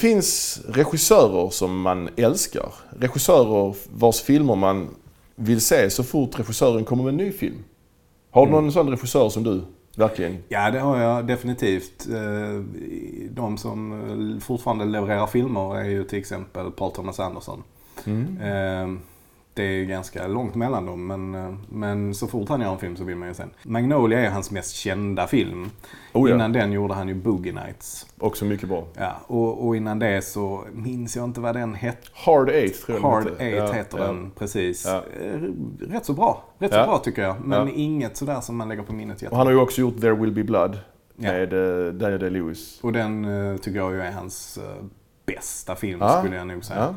Det finns regissörer som man älskar. Regissörer vars filmer man vill se så fort regissören kommer med en ny film. Har du någon sån regissör som du verkligen... Ja, det har jag definitivt. Eh, De som eh, fortfarande levererar filmer är ju till exempel Paul Thomas Anderson. Eh, Det är ganska långt mellan dem, men, eh, men så fort han gör en film så vill man ju se den. Magnolia är hans mest kända film. Oh ja. Innan den gjorde han ju Boogie Nights. Också mycket bra. Ja, och, och innan det så minns jag inte vad den hette. Hard Eight tror jag Hard. Eight Ja, heter ja. den, precis. Ja. Eh, Rätt så bra. Rätt Ja. så bra tycker jag. Men Ja. inget sådär som man lägger på minnet Och jätte. han har ju också gjort There Will Be Blood Ja. med eh, Daniel Day-Lewis. Och den tycker jag ju är hans bästa film, Ja. skulle jag nog säga.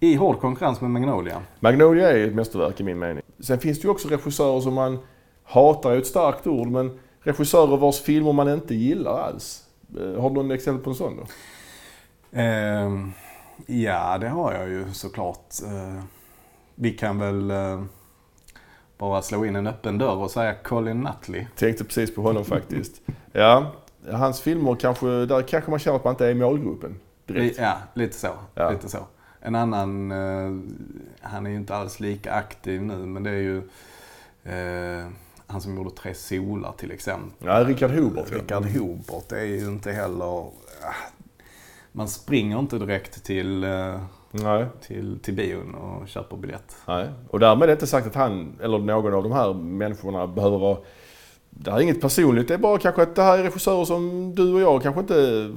I hård konkurrens med Magnolia. Magnolia är ett mästerverk i min mening. Sen finns det ju också regissörer som man hatar, är ett starkt ord, men regissörer vars filmer man inte gillar alls. Eh, Har du någon exempel på en sån då? Ehm, ja, det har jag ju såklart. Eh, vi kan väl eh, bara slå in en öppen dörr och säga Colin Nutley. Tänkte precis på honom faktiskt. Ja, hans filmer kanske, där kanske man känner att man inte är i målgruppen direkt. Ja, lite så. Ja. Lite så. En annan, eh, han är ju inte alls lika aktiv nu, men det är ju eh, han som gjorde Tre solar till exempel. Ja, Richard Hobart. ja. Richard Hobart är ju inte heller... ah, Man springer inte direkt till, eh, Nej, till, till bion och köper biljett. nej. Och därmed är det inte sagt att han eller någon av de här människorna behöver vara... Det här är inget personligt, det är bara kanske att det här är regissörer som du och jag kanske inte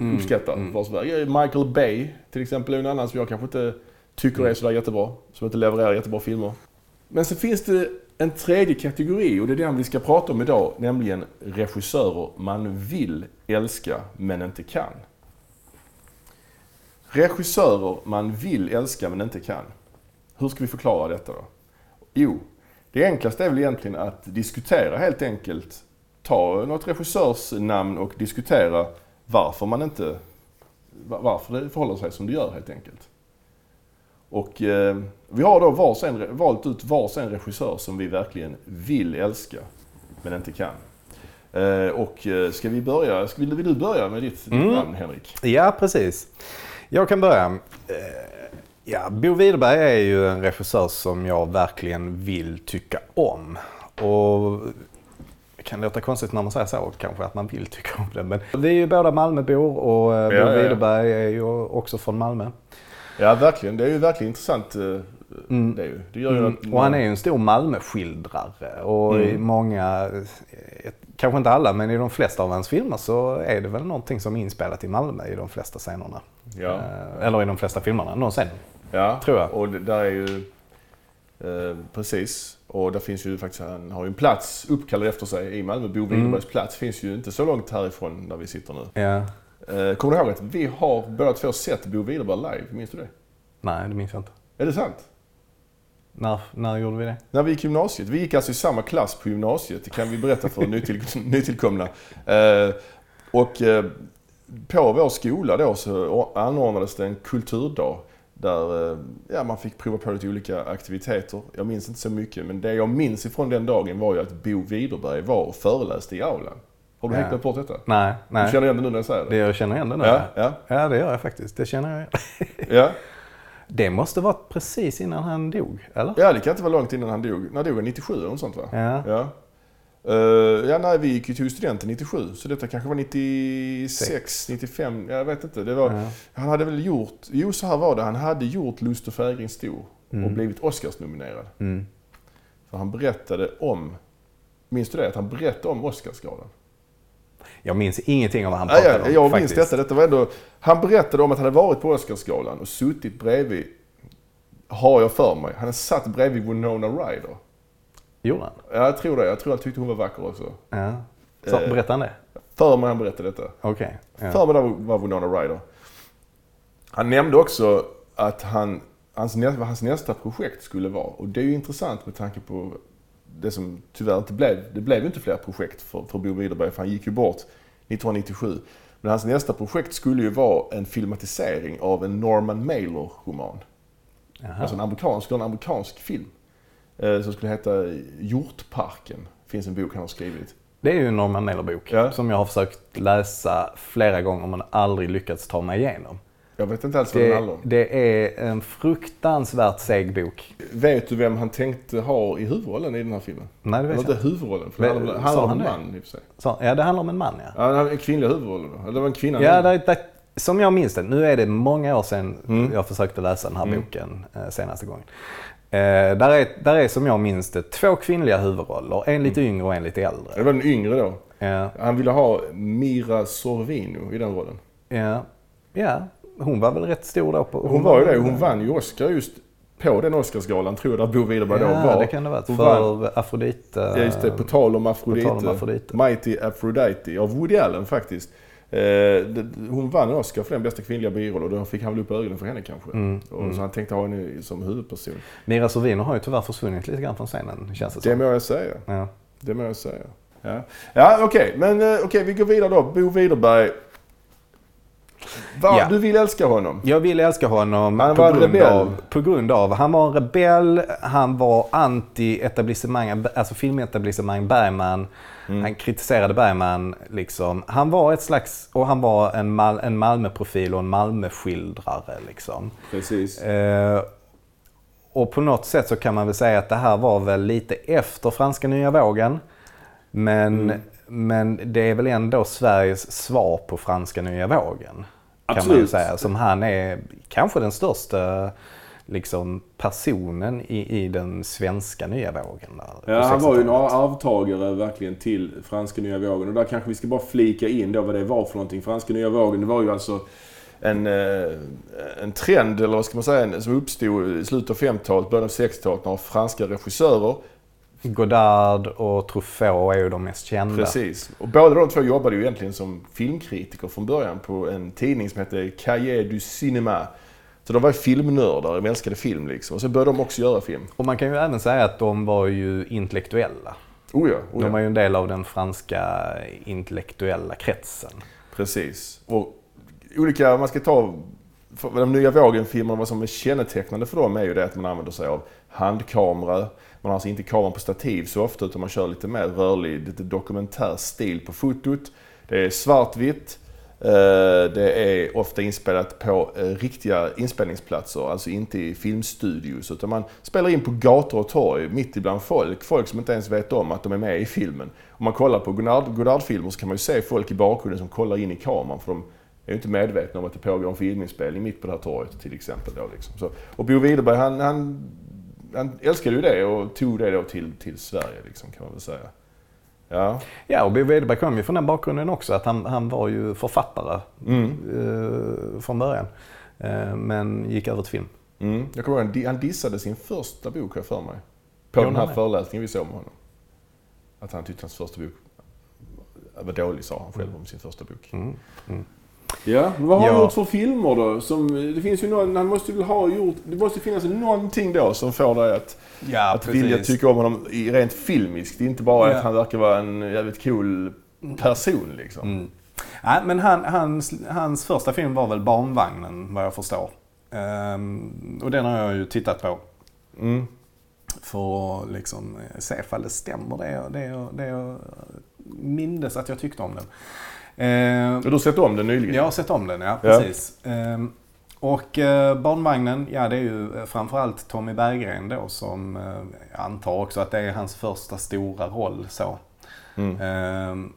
Mm, uppskattar. mm. Vars väg. Michael Bay till exempel är en annan som jag kanske inte tycker är sådär jättebra. Som inte levererar jättebra filmer. Men så finns det en tredje kategori och det är den vi ska prata om idag. Nämligen regissörer man vill älska men inte kan. Regissörer man vill älska men inte kan. Hur ska vi förklara detta då? Jo, det enklaste är väl egentligen att diskutera helt enkelt. Ta något regissörsnamn och diskutera varför man inte... va- Varför det förhåller sig som det gör helt enkelt. Och eh, vi har då varsin, valt ut varsin regissör som vi verkligen vill älska men inte kan. Eh, och eh, ska vi börja? Ska vi, vill du börja med ditt, ditt Mm. namn Henrik? Ja, precis. Jag kan börja. Eh, Ja, Bo Widerberg är ju en regissör som jag verkligen vill tycka om. Och kan låta konstigt när man säger så, kanske att man vill tycka om det. Men vi är ju båda Malmöbor och eh, Ja, Bo ja. Widerberg är ju också från Malmö. Ja, verkligen. Det är ju verkligen intressant. eh, Mm. Det, ju. det gör ju Mm. att Och han är ju en stor Malmöskildrare. Och i Mm. många, eh, kanske inte alla, men i de flesta av hans filmer så är det väl någonting som är inspelat i Malmö i de flesta scenerna. Ja, Eller i de flesta filmerna, någonsin. ja. tror jag. Och det, där är ju... Eh, precis. Och där finns ju faktiskt, han har ju en plats uppkallad efter sig i Malmö. Bo Mm. Widerbergs plats finns ju inte så långt härifrån där vi sitter nu. Ja. Eh, kommer du ihåg att vi har båda två sett Bo Widerberg live? Minns du det? Nej, det minns jag inte. Är det sant? När, när gjorde vi det? När vi gick gymnasiet. Vi gick alltså i samma klass på gymnasiet. Det kan vi berätta för nytill, nytillkomna. Eh, och eh, på vår skola då så anordnades det en kulturdag. Där eh, ja, man fick prova på lite olika aktiviteter. Jag minns inte så mycket men det jag minns ifrån den dagen var ju att Bo Widerberg var och föreläste i aulan. Har du Ja. glömt bort detta? Nej, Du nej. känner igen det nu när jag säger Det det? jag känner igen det nu. Ja, ja, ja, det gör jag faktiskt. Det känner jag igen. ja. Det måste varit precis innan han dog, eller? ja, det kan inte vara långt innan han dog. När dog han? 97 eller något sånt va? Ja. Ja. Uh, ja, nej, vi gick ju till studenten 97, så detta kanske var 96, 95, jag vet inte. Det var, Ja. Han hade väl gjort, jo så här var det, han hade gjort Lust och fägring stor och Mm. blivit Oscarsnominerad. Mm. För han berättade om, minns du det? Att han berättade om Oscarsgalan. Jag minns ingenting om vad han Nej, pratade jag, om. jag minns faktiskt. detta, detta var ändå, han berättade om att han hade varit på Oscarsgalan och suttit bredvid, har jag för mig, han hade satt bredvid Winona Ryder. Gjorde han? Ja, jag tror det, jag tror han tyckte hon var vacker också. Ja. Så, Eh. berättade han det? För mig han berättade detta. Okej. Ja. För mig var Winona Ryder. Han nämnde också att han, hans, vad hans nästa projekt skulle vara. Och det är ju intressant med tanke på det som tyvärr inte blev. Det blev ju inte fler projekt för, för Bo Widerberg för han gick ju bort 1997. Men hans nästa projekt skulle ju vara en filmatisering av en Norman Mailer-roman. Alltså en amerikansk, en amerikansk film. Eh, som skulle heta Hjortparken. finns en bok han har skrivit. Det är ju en Norman Mailer-bok Ja. som jag har försökt läsa flera gånger men aldrig lyckats ta mig igenom. Jag vet inte alls vad den Det, handlar om. det är en fruktansvärt seg bok. Vet du vem han tänkte ha i huvudrollen i den här filmen? Nej, det vet Eller jag inte huvudrollen, för det handlar, sa handlar om han en det? man i och för sig. Så, ja, det handlar om en man ja. Ja, en kvinnlig huvudroll då. Det var en kvinna. Ja, där, där, som jag minns det, nu är det många år sedan Mm. jag försökte läsa den här Mm. boken eh, senaste gången. Eh, där, är, där är som jag minns det två kvinnliga huvudroller, en lite Mm. yngre och en lite Det äldre. var den yngre då. Ja, Han ville ha Mira Sorvino i den rollen. ja, ja, hon var väl rätt stor då. På, Hon var ju det. Hon vann ju Oscar just på den Oscarsgalan, tror jag, där Bo Widerberg ja, då var. det kan det ha varit. Hon För Afrodite. Ja, just det. På tal om Afrodite. Tal om Afrodite. Mighty Aphrodite av Woody Allen faktiskt. Eh, det, hon vann en Oscar för den bästa kvinnliga biroll och då fick han väl upp ögonen för henne kanske. Mm, Och mm. Så han tänkte ha henne som huvudperson. Mira Sorvino har ju tyvärr försvunnit lite grann från scenen, känns det Det som. må jag säga. Ja. Det må jag säga. Ja, ja okej. Men eh, okej, vi går vidare då. Bo Widerberg. Va, Ja. Du vill älska honom? Jag vill älska honom Han på, var grund rebell. av, på grund av, han var en rebell, han var anti-etablissemang, alltså filmetablissemang Bergman. Mm. Han kritiserade Bergman liksom. Han var ett slags, och han var en, Mal, en Malmöprofil och en Malmöskildrare liksom. Precis. Eh, och på något sätt så kan man väl säga att det här var väl lite efter franska nya vågen. Men, Mm. men det är väl ändå Sveriges svar på franska nya vågen. Kan man Absolut. säga. Som han är kanske den största liksom, personen i, i den svenska nya vågen. Där, Ja, han var ju en 60-talet. arvtagare verkligen till franska nya vågen. Och där kanske vi ska bara flika in då vad det var för någonting. Franska nya vågen, det var ju alltså en, eh, en trend, eller vad ska man säga, som uppstod i slutet av 50-talet, början av 60-talet när franska regissörer, Godard och Truffaut är ju de mest kända. precis. Och båda de två jobbade ju egentligen som filmkritiker från början på en tidning som hette Cahiers du Cinéma. Så de var filmnördar, de älskade film liksom. Och så började de också göra film. Och man kan ju även säga att de var ju intellektuella. Oh ja, oh De var ju en del av den franska intellektuella kretsen. Precis. Och olika, man ska ta för de nya vågen-filmerna, vad som är kännetecknande för dem är ju det att man använder sig av handkamera. Man har alltså inte kameran på stativ så ofta utan man kör lite mer rörlig, lite dokumentär stil på fotot. Det är svartvitt. Eh, det är ofta inspelat på eh, riktiga inspelningsplatser, alltså inte i filmstudios. Utan man spelar in på gator och torg, mitt ibland folk. Folk som inte ens vet om att de är med i filmen. Om man kollar på Godard-filmer så kan man ju se folk i bakgrunden som kollar in i kameran. För de är ju inte medvetna om att det pågår en filminspelning mitt på det här torget till exempel. Då, liksom. så, och Bo Widerberg han, han, han älskade ju det och tog det då till, till Sverige liksom, kan man väl säga. Ja. Ja, och Bo Widerberg kom ju från den bakgrunden också, att han, han var ju författare Mm. eh, från början. Eh, men gick över till film. Mm. Jag kommer ihåg, han di- han dissade sin första bok jag för mig. På den här föreläsningen vi såg med honom. Att han tyckte hans första bok var dålig, sa han själv om sin första bok. Mm. Ja, vad har han Ja. gjort för filmer då? Som, det finns ju någon, han måste väl ha gjort, det måste finnas någonting då som får dig att, Ja, att vilja tycka om honom rent filmiskt. Inte bara Ja. att han verkar vara en jävligt cool person liksom. Mm. Nej, men han, hans, hans första film var väl Barnvagnen, vad jag förstår. Ehm, och den har jag ju tittat på. Mm. För att liksom eh, se ifall det stämmer det, jag- det, jag- det jag mindes att jag tyckte om den. Ehm, Du har sett om den nyligen? Jag har sett om den, ja. Ja. Precis. Ehm, och eh, Barnvagnen, ja det är ju eh, framförallt Tommy Berggren då som eh, antar också att det är hans första stora roll så. Mm. Ehm,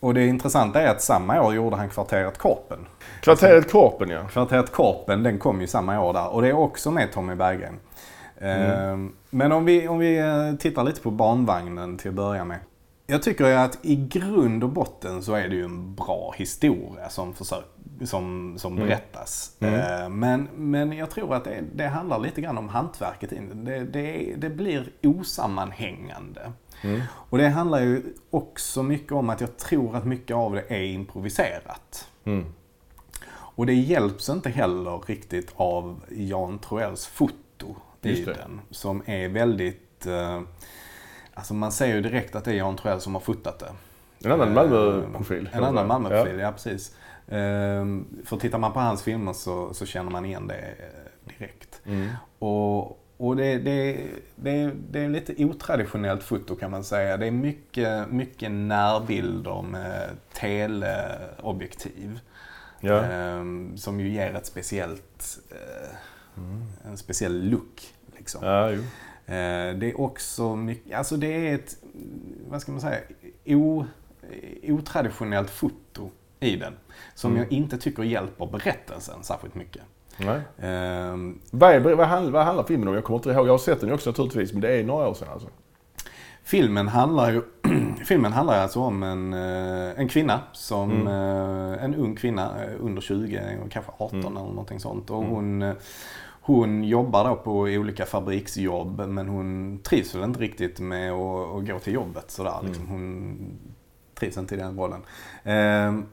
och det intressanta är att samma år gjorde han Kvarteret Korpen. Kvarteret Korpen ja. Kvarteret Korpen, den kom ju samma år där och det är också med Tommy Berggren. Mm. Ehm, Men om vi, om vi eh, tittar lite på Barnvagnen till att börja med. Jag tycker ju att i grund och botten så är det ju en bra historia som, försök, som, som Mm. berättas. Mm. Eh, Men, men jag tror att det, det handlar lite grann om hantverket. det. Det, det, blir osammanhängande. Mm. Och det handlar ju också mycket om att jag tror att mycket av det är improviserat. Mm. Och det hjälps inte heller riktigt av Jan Troells foto i den. Som är väldigt... Alltså man ser ju direkt att det är Jan Troell som har fotat det. En annan Eh, Malmö-profil. En annan Malmöprofil, ja. precis. Eh, för tittar man på hans filmer så, så känner man igen det eh, direkt. Ja. Mm. Och, och det, det, det, det är lite otraditionellt foto kan man säga. Det är mycket, mycket närbilder med teleobjektiv. Ja. Ehm, som ju ger ett speciellt, eh, en speciell look. Liksom. Ja, det är också mycket, alltså det är ett, vad ska man säga, o, otraditionellt foto i den. Som Mm. jag inte tycker hjälper berättelsen särskilt mycket. Nej. Ehm, Vad, vad, handlar, vad handlar filmen om? Jag kommer inte ihåg. Jag har sett den också naturligtvis, men det är några år sedan alltså. Filmen handlar ju filmen handlar alltså om en, eh, en kvinna, som, Mm. eh, en ung kvinna eh, under 20, kanske 18 Mm. eller någonting sånt. Och Mm. hon, eh, hon jobbar då på olika fabriksjobb men hon trivs väl inte riktigt med att, gå till jobbet sådär. Mm. Liksom. Hon trivs inte i den rollen. Eh,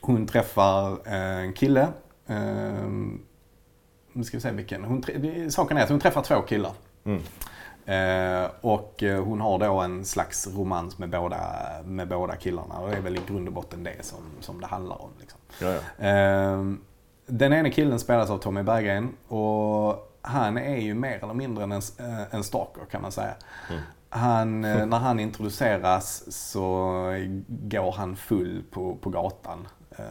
hon träffar eh, en kille. Eh, nu ska vi se vilken. Hon, saken är att hon träffar två killar. Mm. Eh, och eh, hon har då en slags romans med båda, med båda killarna. Och det är väl i grund och botten det som, som det handlar om. Liksom. Den ene killen spelas av Tommy Berggren och han är ju mer eller mindre en, eh, en stalker kan man säga. Mm. Han, eh, när han introduceras så går han full på, på gatan. Eh,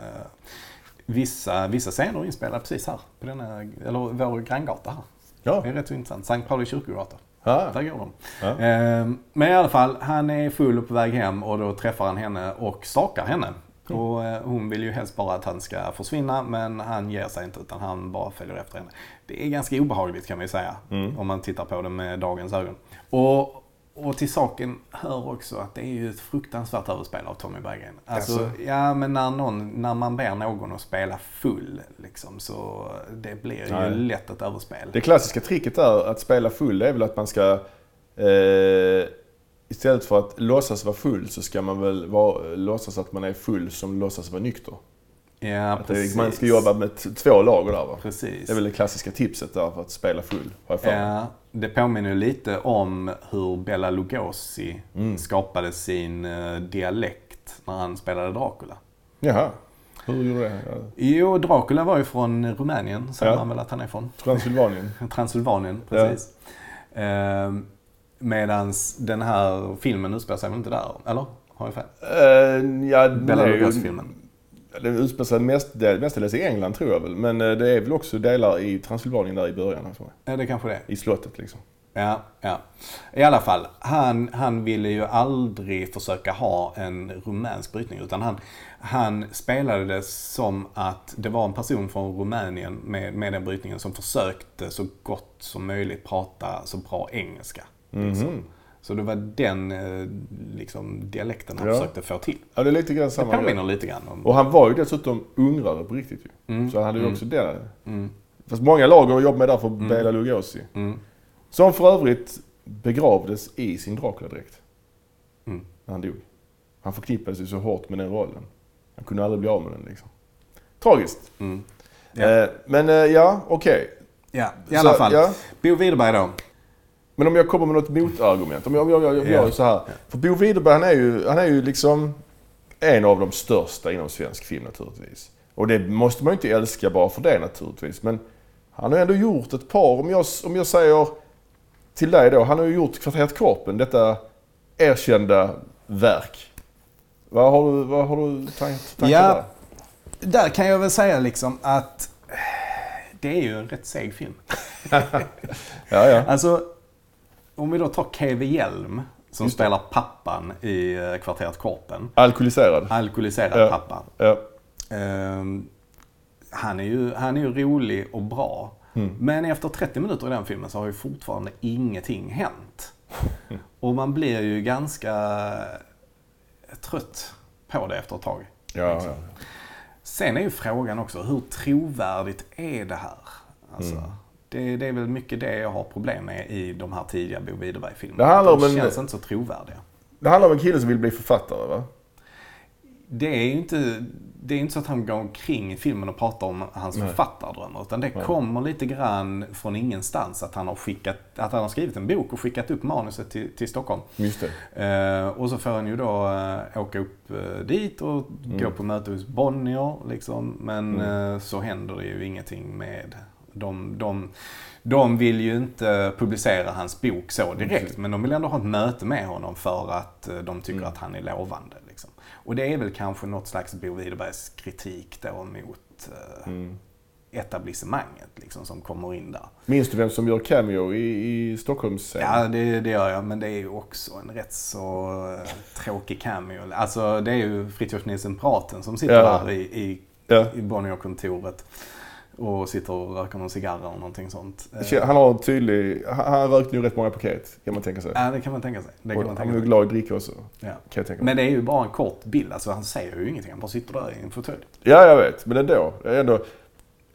Vissa, vissa scener är inspelade precis här, på denna, eller vår granngata här. Ja. Det är rätt intressant. Sankt Pauli kyrkogata. Ja. Där går de. Ja. Men i alla fall, han är full och på väg hem och då träffar han henne och stakar henne. Mm. Och eh, hon vill ju helst bara att han ska försvinna men han ger sig inte utan han bara följer efter henne. Det är ganska obehagligt kan man ju säga Mm. om man tittar på det med dagens ögon. Och, och till saken hör också att det är ju ett fruktansvärt överspel av Tommy Berggren. Alltså, Jaså? ja men när, någon, när man ber någon att spela full liksom så det blir ju Nej. lätt ett överspel. Det klassiska tricket där att spela full det är väl att man ska eh, Istället för att låtsas vara full så ska man väl vara, låtsas att man är full som låtsas vara nykter. ja, Att precis. man ska jobba med två lager där va? Precis. Det är väl det klassiska tipset där för att spela full. Har jag för. Ja, det påminner ju lite om hur Bela Lugosi Mm. skapade sin eh, dialekt när han spelade Dracula. Jaha. Hur gjorde det? Ja. Jo, Dracula var ju från Rumänien, säger Ja. man väl att han är från. Transylvanien. Transylvanien, precis. Ehm, medans den här filmen utspelar sig väl inte där, eller? Har jag fel? Uh, ja, ju- Lugosi-filmen. Den utspelar sig mest, del- mestadels i England tror jag väl. Men eh, det är väl också delar i Transylvanien där i början. för mig. Ja, det kanske det. I slottet liksom. Ja, ja. I alla fall, han, han ville ju aldrig försöka ha en rumänsk brytning utan han, han spelade det som att det var en person från Rumänien med, med den brytningen som försökte så gott som möjligt prata så bra engelska. Liksom. Mhm. Så det var den eh, liksom, dialekten han Ja. försökte få till. Ja, det är lite grann Det samma påminner grej. lite grann om... Och han var ju dessutom ungrare på riktigt ju. Mm, Så han hade ju mm, också det. Mm, Fast många lager jobbade med där för Bela Lugosi. mm, Som för övrigt begravdes i sin Dracula-dräkt. mm. När han dog. Han förknippades ju så hårt med den rollen. Han kunde aldrig bli av med den liksom. Tragiskt. Mm. Ja. Eh, men eh, ja, okej. Ja, i alla Så, fall. Ja. Bo Widerberg då. Men om jag kommer med något motargument. Om jag, jag, jag, jag gör Ja. så här. För Bo Widerberg han är, ju, han är ju liksom en av de största inom svensk film naturligtvis. Och det måste man ju inte älska bara för det naturligtvis. Men han har ändå gjort ett par, om jag, om jag säger till dig då. Han har ju gjort Kvarteret Korpen, detta erkända verk. Vad har du, vad har du tank, tankar Ja. där? Där kan jag väl säga liksom att det är ju en rätt seg film. Ja, ja. Alltså, om vi då tar Keve Hjelm som Just spelar pappan i eh, Kvarteret Korpen. Alkoholiserad. Alkoholiserad Ja. pappa. Ja. Ehm, han, är ju, han är ju rolig och bra. Mm. Men efter 30 minuter i den filmen så har ju fortfarande ingenting hänt. Och man blir ju ganska trött på det efter ett tag. Ja, Liksom. ja. Sen är ju frågan också, hur trovärdigt är det här? Alltså, Mm. Det, det är väl mycket det jag har problem med i de här tidiga Bo Widerberg-filmerna. Det handlar de om en- känns inte så trovärdiga. Det handlar om en kille som vill bli författare va? Det är ju inte, det är inte så att han går omkring i filmen och pratar om hans Nej. författardrömmar. Utan det Nej. kommer lite grann från ingenstans. Att han har, skickat, att han har skrivit en bok och skickat upp manuset till, till Stockholm. Just det. Eh, och så får han ju då eh, åka upp eh, dit och gå på möte hos Bonnier. Liksom. Men Mm. så händer det ju ingenting med De, de, de vill ju inte publicera hans bok så direkt, men de vill ändå ha ett möte med honom för att eh, de tycker Mm. att han är lovande. Liksom. Och det är väl kanske något slags Bo Widerbergs kritik då mot eh, Mm. etablissemanget liksom, som kommer in där. Minns du vem som gör cameo i, i Stockholmsscenen? Ja, det, det gör jag, men det är ju också en rätt så eh, tråkig cameo. Alltså, det är ju Fritiof Nilsson Praten som sitter Ja. där i, i, Ja. i Bonnier-kontoret och sitter och röker någon cigarr eller någonting sånt. Eh, Han har en tydlig... Han, han rökte ju rätt många paket, kan man tänka sig. Ja, det kan man tänka sig. Det kan Och man han tänka är ju sig. glad i dricka också, Ja. kan jag tänka mig. Men det är ju bara en kort bild, alltså han säger ju ingenting. Han bara sitter där i en fåtölj. Ja, jag vet. Men ändå. Det är ändå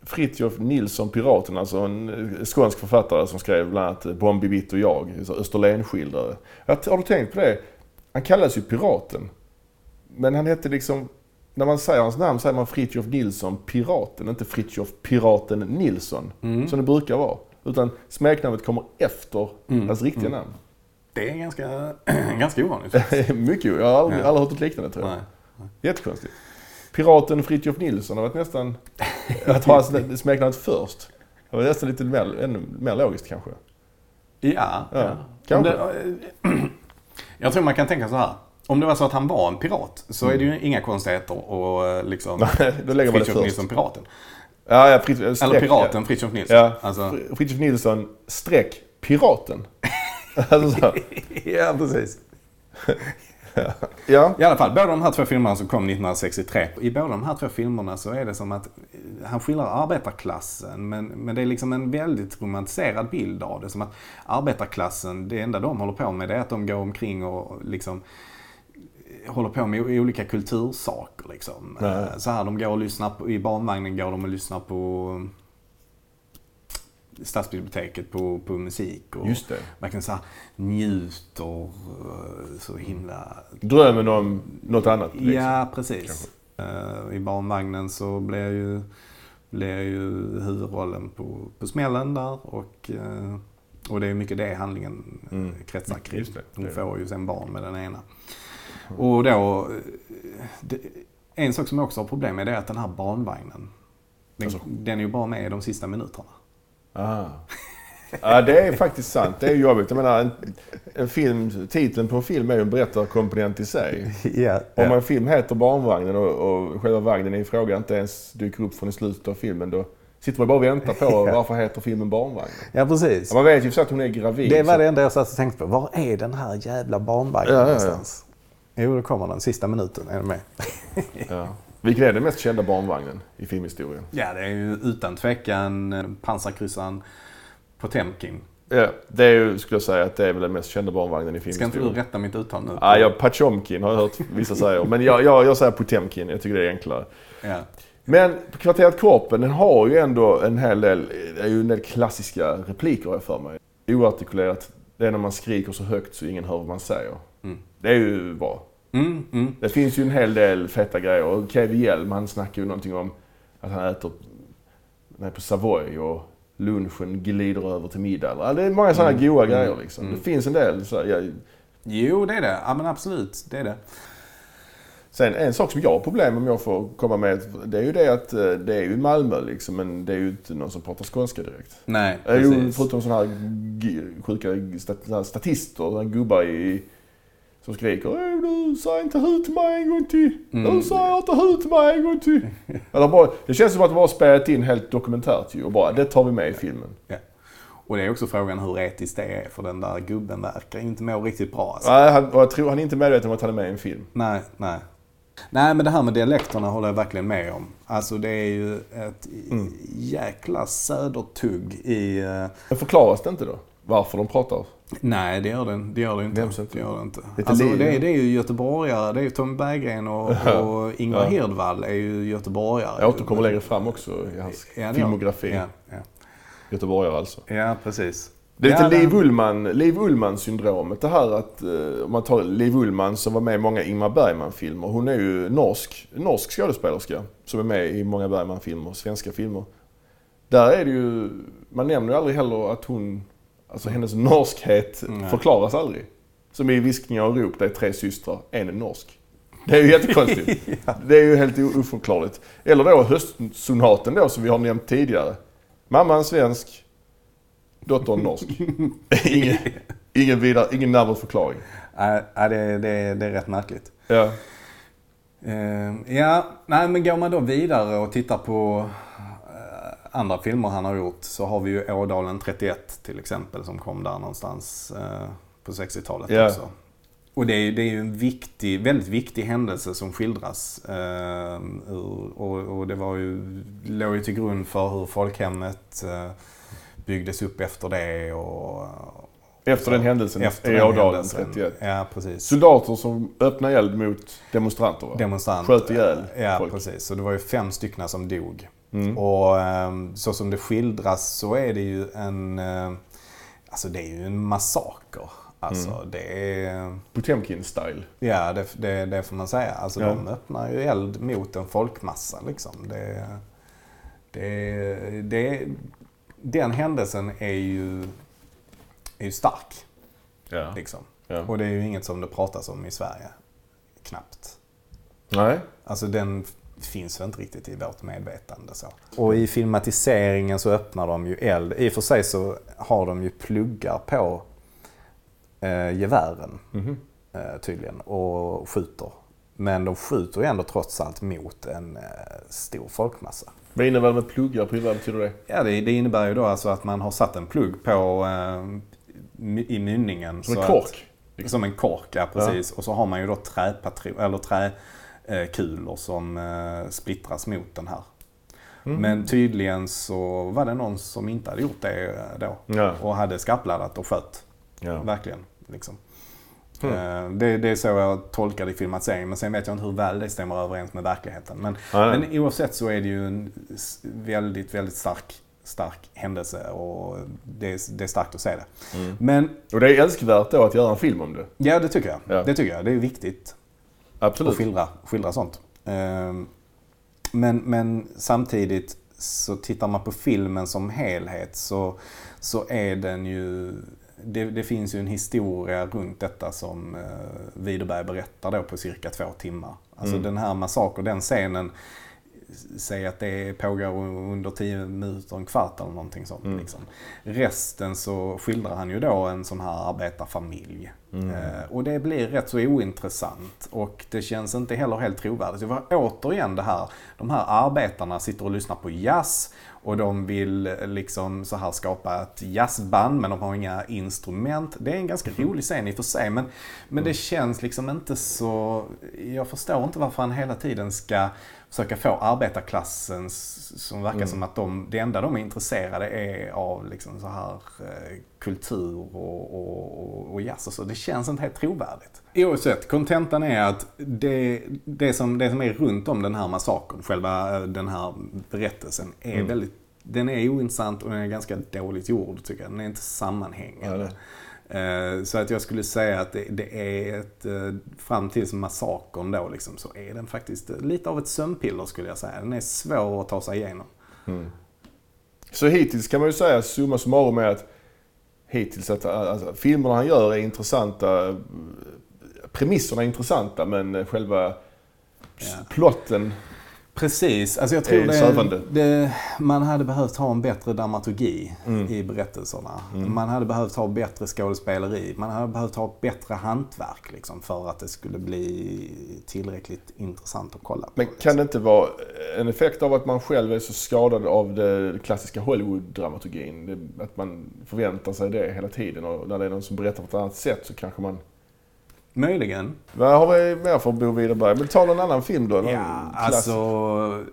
Fritiof Nilsson Piraten, alltså en eh, skånsk författare som skrev bland annat Bombi Bitt och jag, så Österlenskildrare. Har du tänkt på det? Han kallas ju Piraten. Men han hette liksom... När man säger hans namn säger man Fritiof Nilsson Piraten, inte Fritiof Piraten Nilsson. Mm. Som det brukar vara. Utan smeknamnet kommer efter Mm. hans riktiga Mm. namn. Det är ganska, ganska ovanligt. Mycket Jag har aldrig, Ja. aldrig hört något liknande tror jag. Nej. Jättekonstigt. Piraten Fritiof Nilsson har varit nästan... Att ha hans smeknamnet först. Det var nästan lite mer, ännu mer logiskt kanske. Ja, Ja, ja. kanske. Det- Jag tror man kan tänka så här. Om det var så att han var en pirat så är det ju inga konstigheter och eh, liksom då lägger man det först. Nilsson Piraten. Ja, ja, Frit, streck, Eller piraten Fritiof Nilsson. Ja. Alltså, Ja. Fritiof Nilsson streck piraten. alltså, så. ja, precis. ja. I alla fall, båda de här två filmerna som kom 1963. I båda de här två filmerna så är det som att eh, han skildrar arbetarklassen men, men det är liksom en väldigt romantiserad bild av det. Som att arbetarklassen, det enda de håller på med det är att de går omkring och liksom håller på med olika kultursaker. Liksom. Eh, Så här, de går och lyssnar på, i barnvagnen går de och lyssnar på stadsbiblioteket på, på musik. Och Just det. verkligen så här njuter eh, så himla Drömmen om något annat. Liksom. Ja, precis. Eh, I barnvagnen så blir ju, blir ju huvudrollen på, på smällen där och, och det är mycket det handlingen Mm. kretsar kring. Hon får ju sen barn med den ena. Och då, det, en sak som jag också har problem med är att den här barnvagnen, den, Alltså- den är ju bara med i de sista minuterna. Ah. Ja, det är faktiskt sant. Det är jobbigt. Jag menar, en, en film, titeln på en film är ju en berättarkomponent i sig. Ja, Om en film heter Barnvagnen och, och själva vagnen i fråga inte ens dyker upp från i slutet av filmen, då sitter man bara och väntar på Ja. varför heter filmen Barnvagnen. ja, precis. Ja, man vet ju så att hon är gravid. Det var så- det enda jag satt och tänkte på. Var är den här jävla barnvagnen Ja, ja, ja. Jo, då kommer den. Sista minuten är den med. Ja. Vilken är den mest kända barnvagnen i filmhistorien? Ja, det är ju utan tvekan pansarkryssaren Potemkin. Ja, det är ju, skulle jag säga, att det är väl den mest kända barnvagnen i Ska inte filmhistorien. du rätta mitt uttal nu? Ja, jag, Pachomkin har jag hört vissa säga. Men jag, jag, jag säger Potemkin. Jag tycker det är enklare. Ja. Men Kvarteret Korpen, den har ju ändå en hel del, det är ju en del klassiska repliker har jag för mig. Oartikulerat, det är när man skriker så högt så ingen hör vad man säger. Mm. Det är ju bra. Mm, mm. Det finns ju en hel del feta grejer. Och Kevin Hjelm, han snackar ju någonting om att han äter är på Savoy och lunchen glider över till middag. Ja, Det är många sådana Mm. goa Mm. grejer liksom. Mm. Det finns en del. Så, ja. Jo, det är det. Ja, men absolut. Det är det. Sen en sak som jag har problem med om jag får komma med, det är ju det att eh, det är ju Malmö liksom, men det är ju inte någon som pratar skånska direkt. Nej, precis. förutom sådana här sjuka statister, gubbar i, som skriker "Åh, du säger inte hut till mig en gång till. Mm. Du säger inte hut till mig en gång till. Eller bara, det känns som att de bara spelat in helt dokumentärt ju och bara det tar vi med i filmen. Och det är också frågan hur etiskt det är. För den där gubben verkar inte må riktigt bra. Alltså. Nej, han, och jag tror han är inte medveten om att han är med i en film. Nej, nej. Nej, men det här med dialekterna håller jag verkligen med om. Alltså det är ju ett Mm. jäkla södertugg i... eh, Men förklaras det inte då? Varför de pratar? Nej, det gör det, det, gör det inte. Det gör det inte. Lite Alltså, det, är, det är ju göteborgare. Det är ju Tom Berggren och, och Ingvar Ja. Hirdwall är ju göteborgare. Jag återkommer längre fram också i hans Ja, filmografi. Ja, ja. Göteborgare alltså. ja precis. Det är lite Ja, Liv den- Ullman, Liv Ullman-syndromet. Det här att, eh, om man tar Liv Ullman som var med i många Ingmar Bergman-filmer. Hon är ju norsk, norsk skådespelerska som är med i många Bergman-filmer, svenska filmer. Där är det ju, man nämner ju aldrig heller att hon, alltså hennes norskhet Nej. förklaras aldrig. Som i Viskningar och rop, det är tre systrar, en är norsk. Det är ju jättekonstigt. Det är ju helt oförklarligt. Eller då höstsonaten då som vi har nämnt tidigare. Mamman svensk, dottern norsk. ingen, ingen, vidare, ingen närmare förklaring. Nej, nej, det, det, det är rätt märkligt. Ja. Eh, ja, nej men går man då vidare och tittar på andra filmer han har gjort så har vi ju Ådalen 31 till exempel som kom där någonstans eh, på 60-talet Ja. också. Och det är, det är ju en viktig, väldigt viktig händelse som skildras. Eh, och, och det var ju, låg ju till grund för hur folkhemmet eh, byggdes upp efter det och Efter den händelsen efter i Ådalen händelsen. 31. Ja, precis. Soldater som öppnade eld mot demonstranter va? demonstranter. Sköt ihjäl Ja, folk. precis. Så det var ju fem stycken som dog. Mm. Och ehm, så som det skildras så är det ju en... eh, Alltså det är ju en massaker. Alltså Mm. det är... Potemkin-style. Ja, det, det, det får man säga. Alltså Ja. de öppnar ju eld mot en folkmassa liksom. Det, det, det, den händelsen är ju, är ju stark. Ja. Liksom. ja. Och det är ju inget som det pratas om i Sverige. Knappt. Nej. Alltså den finns väl inte riktigt i vårt medvetande så. Och i filmatiseringen så öppnar de ju eld. I och för sig så har de ju pluggar på eh, gevären Mhm. eh, tydligen och skjuter. Men de skjuter ju ändå trots allt mot en eh, stor folkmassa. Vad innebär det med pluggar på vad betyder det? Ja, det, det innebär ju då alltså att man har satt en plugg på eh, i mynningen. Som så en att- kork? Som en kork, ja precis. Och så har man ju då träpatron, eller träkulor som eh, splittras mot den här. Mm. Men tydligen så var det någon som inte hade gjort det eh, då. Ja. Och hade skarpladdat och sköt. ja. Verkligen. Liksom. Mm. Eh, Det, det är så jag tolkar det i filmatiseringen. Men sen vet jag inte hur väl det stämmer överens med verkligheten. Men, Nej. men oavsett så är det ju en väldigt, väldigt stark, stark händelse. Och det är, det är starkt att se det. Mm. Men Och det är älskvärt då att göra en film om det. ja, det tycker jag. Ja. Det tycker jag. Det är viktigt. Absolut. och skildra, skildra sånt. Ehm, Men, men samtidigt så tittar man på filmen som helhet så, så är den ju... Det, det finns ju en historia runt detta som eh, Widerberg berättar då på cirka två timmar. Alltså Mm. den här massakern, den scenen, säg att det pågår under tio minuter, en kvart eller någonting sånt. Mm. Liksom. Resten så skildrar han ju då en sån här arbetarfamilj. Mm. Eh, och det blir rätt så ointressant och det känns inte heller helt trovärdigt. Det var återigen det här, de här arbetarna sitter och lyssnar på jazz och de vill eh, liksom så här skapa ett jazzband men de har inga instrument. Det är en ganska rolig scen i och för sig men, men det känns liksom inte så... Jag förstår inte varför han hela tiden ska försöka få arbetarklassen som verkar Mm. som att de, det enda de är intresserade är av liksom så här eh, kultur och, och, och, och jazz och så. Det känns inte helt trovärdigt. Oavsett, kontentan är att det, det, som, det som är runt om den här massakern, själva eh, den här berättelsen, är Mm. väldigt den är ointressant och den är ganska dåligt gjord tycker jag. Den är inte sammanhängande. Eh, Så att jag skulle säga att det, det är ett, eh, fram till massakern då liksom, så är den faktiskt lite av ett sömnpiller skulle jag säga. Den är svår att ta sig igenom. Mm. Så hittills kan man ju säga, summa summarum är att hittills att alltså, filmerna han gör är intressanta. Premisserna är intressanta men själva Ja. plotten Precis, alltså jag tror det, det, man hade behövt ha en bättre dramaturgi Mm. i berättelserna. Mm. Man hade behövt ha bättre skådespeleri. Man hade behövt ha bättre hantverk liksom, för att det skulle bli tillräckligt intressant att kolla på. Men liksom. kan det inte vara en effekt av att man själv är så skadad av det klassiska Hollywood-dramaturgin? Att man förväntar sig det hela tiden och när det är någon som berättar på ett annat sätt så kanske man... Möjligen. Vad har vi mer för Bo Widerberg? Men ta någon annan film då? Någon Ja, klass- alltså...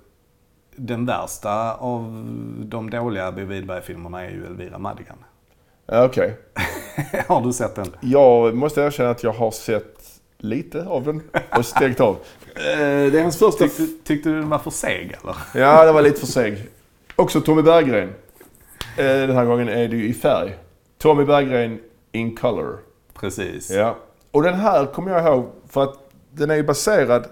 Den värsta av de dåliga Bo Widerberg-filmerna är ju Elvira Madigan. Ja, Okej. har du sett den? Jag måste erkänna att jag har sett lite av den och stängt av. Eh, Det är hans första... Tyckte, tyckte du den var för seg eller? Ja, det var lite för seg. Också Tommy Berggren. Eh, Den här gången är det ju i färg. Tommy Berggren in color. Precis. Ja. Och den här kommer jag ihåg för att den är ju baserad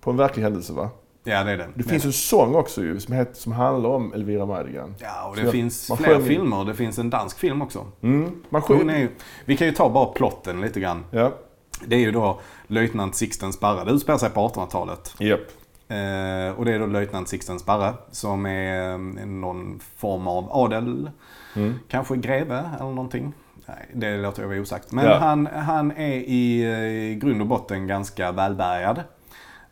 på en verklig händelse va? Ja, det är den. Det finns en sång också ju som, heter, som handlar om Elvira Madigan. Ja, och Så det jag- finns man fler sjöng- filmer. Det finns en dansk film också. Mm. Man sjunger... ju, vi kan ju ta bara plotten lite grann. Ja. Det är ju då löjtnant Sixten Sparre. Det utspelar sig på 1800-talet. Japp. Eh, och det är då löjtnant Sixten Sparre som är eh, någon form av adel. Mm. Kanske greve eller någonting. Nej, det låter jag vara osagt. Men Ja. han, han är i eh, grund och botten ganska välbärgad.